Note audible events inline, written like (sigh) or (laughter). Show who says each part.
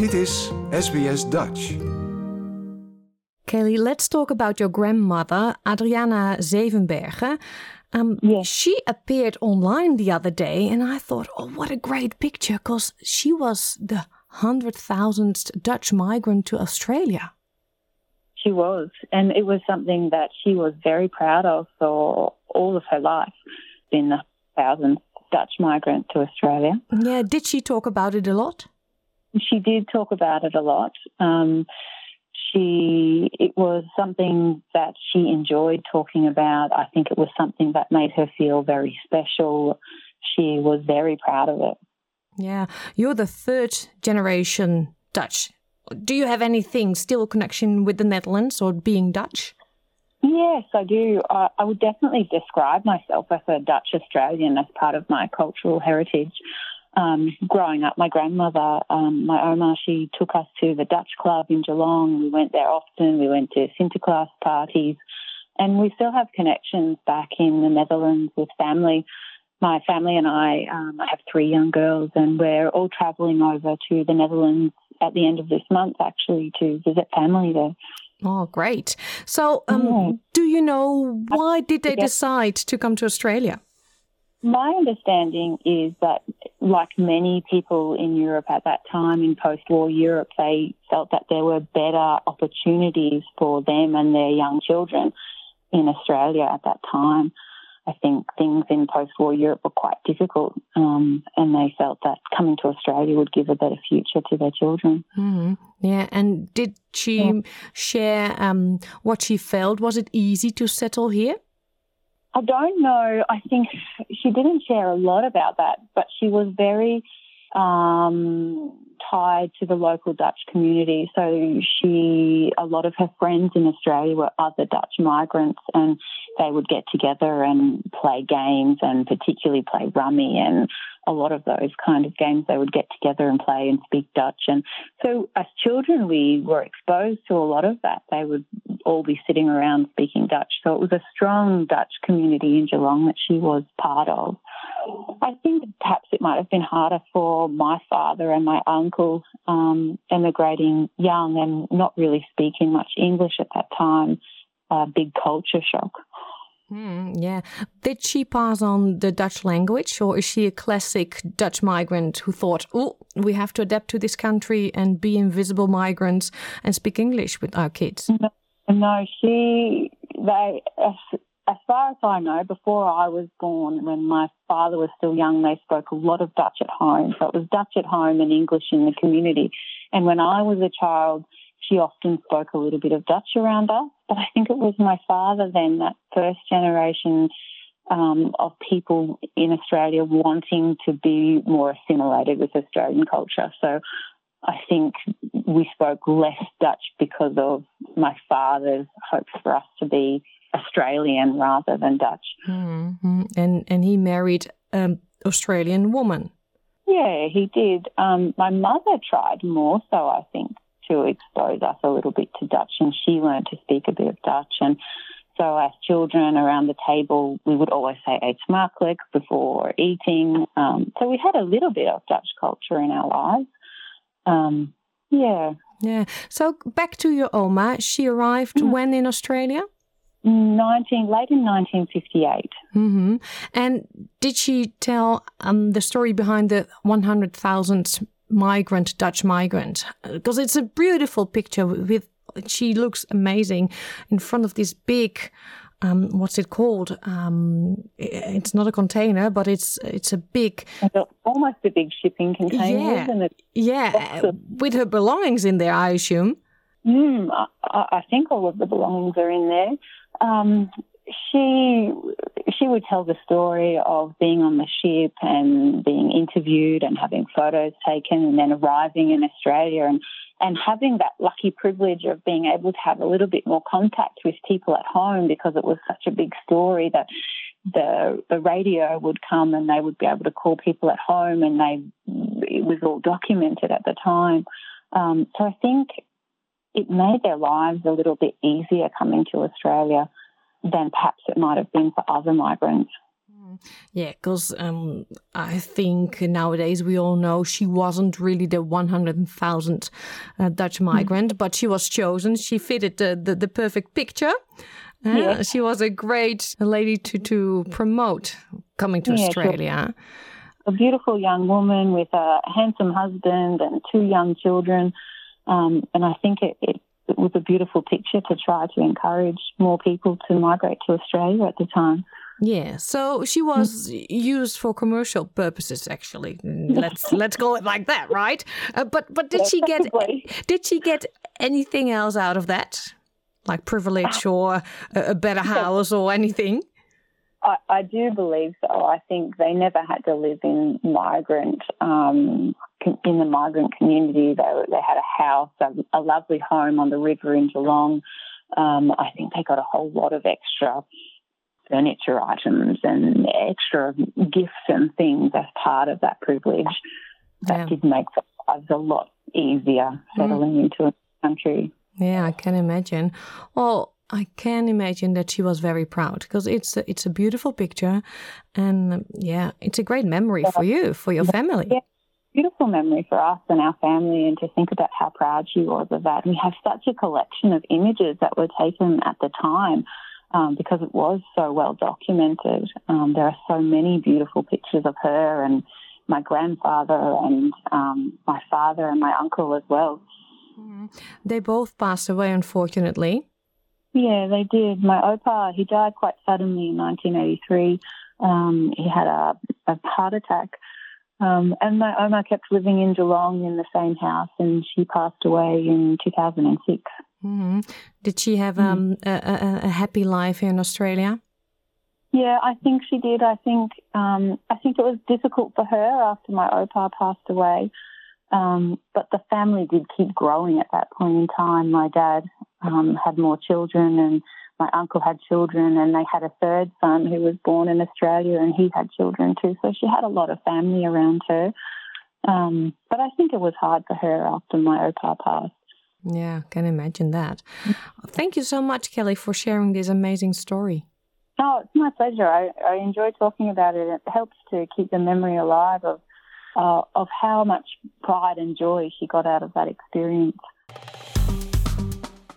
Speaker 1: Dit is SBS Dutch.
Speaker 2: Kelly, let's talk about your grandmother, Adriana Zevenbergen. Um,
Speaker 3: Yes.
Speaker 2: She appeared online the other day, and I thought, oh, what a great picture, because she was the 100,000th Dutch migrant to Australia.
Speaker 3: She was, and it was something that she was very proud of for all of her life. being the thousandth Dutch migrant to Australia.
Speaker 2: Yeah, did she talk about it a lot?
Speaker 3: She did talk about it a lot. Um, she, it was something that she enjoyed talking about. I think it was something that made her feel very special. She was very proud of it.
Speaker 2: Yeah, you're the third generation Dutch. Do you have anything still connection with the Netherlands or being Dutch?
Speaker 3: Yes, I do. I, I would definitely describe myself as a Dutch Australian as part of my cultural heritage. Um, growing up, my grandmother, um, my Oma, she took us to the Dutch club in Geelong. We went there often. We went to Sinterklaas parties, and we still have connections back in the Netherlands with family. My family and I, um, I have three young girls, and we're all travelling over to the Netherlands at the end of this month, actually, to visit family there.
Speaker 2: Oh, great. So, um,
Speaker 3: Yeah.
Speaker 2: do you know why did they
Speaker 3: Yes.
Speaker 2: decide to come to Australia?
Speaker 3: My understanding is that, like many people in Europe at that time, in post war Europe, they felt that there were better opportunities for them and their young children in Australia at that time. I think things in post war Europe were quite difficult, um, and they felt that coming to Australia would give a better future to their children.
Speaker 2: hmm Yeah, and did she
Speaker 3: Yeah.
Speaker 2: share um, what she felt? Was it easy to settle here?
Speaker 3: I don't know. I think she didn't share a lot about that, but she was very um, tied to the local Dutch community. So she, a lot of her friends in Australia were other Dutch migrants, and they would get together and play games, and particularly play rummy and a lot of those kind of games. They would get together and play and speak Dutch, and so as children, we were exposed to a lot of that. They would all be sitting around speaking Dutch. So it was a strong Dutch community in Geelong that she was part of. I think perhaps it might have been harder for my father and my uncle um, emigrating young and not really speaking much English at that time. A big culture shock.
Speaker 2: Hmm, yeah. Did she pass on the Dutch language, or is she a classic Dutch migrant who thought, oh, we have to adapt to this country and be invisible migrants and speak English with our kids?
Speaker 3: No, she, they, as, as far as I know, before I was born, when my father was still young, they spoke a lot of Dutch at home. So it was Dutch at home and English in the community. And when I was a child, she often spoke a little bit of Dutch around us. But I think it was my father then, that first generation um, of people in Australia wanting to be more assimilated with Australian culture. So I think we spoke less Dutch because of my father's hopes for us to be Australian rather than Dutch.
Speaker 2: Hmm, hmm. And and he married an Australian woman.
Speaker 3: Yeah, he did. Um, my mother tried more so, I think, to expose us a little bit to Dutch, and she learned to speak a bit of Dutch. And so, as children around the table, we would always say "eet smakelijk" before eating. Um, so we had a little bit of Dutch culture in our lives. Um, yeah,
Speaker 2: Yeah. So back to your Oma. She arrived when in Australia?
Speaker 3: nineteen late in nineteen fifty eight.
Speaker 2: hmm And did she tell um, the story behind the 100,000th migrant, Dutch migrant? Because it's a beautiful picture with, she looks amazing in front of this big, um, what's it called? Um, it's not a container, but it's it's a big,
Speaker 3: Almost a big shipping container,
Speaker 2: Yeah.
Speaker 3: isn't it?
Speaker 2: yeah, with her belongings in there, I assume.
Speaker 3: Mm, I, I I think all of the belongings are in there. Um, she she would tell the story of being on the ship and being interviewed and having photos taken and then arriving in Australia and and having that lucky privilege of being able to have a little bit more contact with people at home because it was such a big story that the the radio would come and they would be able to call people at home and they it was all documented at the time. Um, so I think it made their lives a little bit easier coming to Australia than perhaps it might have been for other migrants.
Speaker 2: Yeah, because um, I think nowadays we all know she wasn't really the 100,000 uh, Dutch mm. migrant, mm. but she was chosen. She fitted the, the, the perfect picture. Uh, yeah. She was a great lady to, to promote coming to yeah, Australia.
Speaker 3: A beautiful young woman with a handsome husband and two young children. Um, and I think it, it it was a beautiful picture to try to encourage more people to migrate to Australia at the time.
Speaker 2: Yeah, so she mm. was used for commercial purposes. Actually, mm, let's (laughs) let's call it like that, right? Uh, but but did she get (laughs) did she get anything else out of that, like privilege uh, or a, a better house or anything?
Speaker 3: I, I, do believe so. I think they never had to live in migrant um, in the migrant community. They they had a house, a, a lovely home on the river in Geelong. Um, I think they got a whole lot of extra furniture items and extra gifts and things as part of that privilege. That yeah. did make their lives a lot easier settling mm. into a country.
Speaker 2: Yeah, I can imagine. Well, I can imagine that she was very proud because it's a, it's a beautiful picture, and um, yeah, it's a great memory for you, for your family.
Speaker 3: Yeah, beautiful memory for us and our family, and to think about how proud she was of that. we have such a collection of images that were taken at the time. Um, because it was so well documented. Um, there are so many beautiful pictures of her and my grandfather and um, my father and my uncle as well.
Speaker 2: Mm-hmm. They both passed away, unfortunately.
Speaker 3: Yeah, they did. My opa, he died quite suddenly in 1983. Um, he had a, a heart attack. Um, and my oma kept living in Geelong in the same house, and she passed away in 2006.
Speaker 2: Mm-hmm. Did she have mm. um, a, a, happy life here in Australia?
Speaker 3: Yeah, I think she did. I think um, I think it was difficult for her after my opa passed away. Um, but the family did keep growing at that point in time. My dad um, had more children, and my uncle had children, and they had a third son who was born in Australia, and he had children too. So she had a lot of family around her. Um, but I think it was hard for her after my opa passed.
Speaker 2: Yeah, can imagine that. Thank you so much, Kelly, for sharing this amazing story.
Speaker 3: Oh, it's my pleasure. I, I enjoy talking about it. It helps to keep the memory alive of uh, of how much pride and joy she got out of that experience.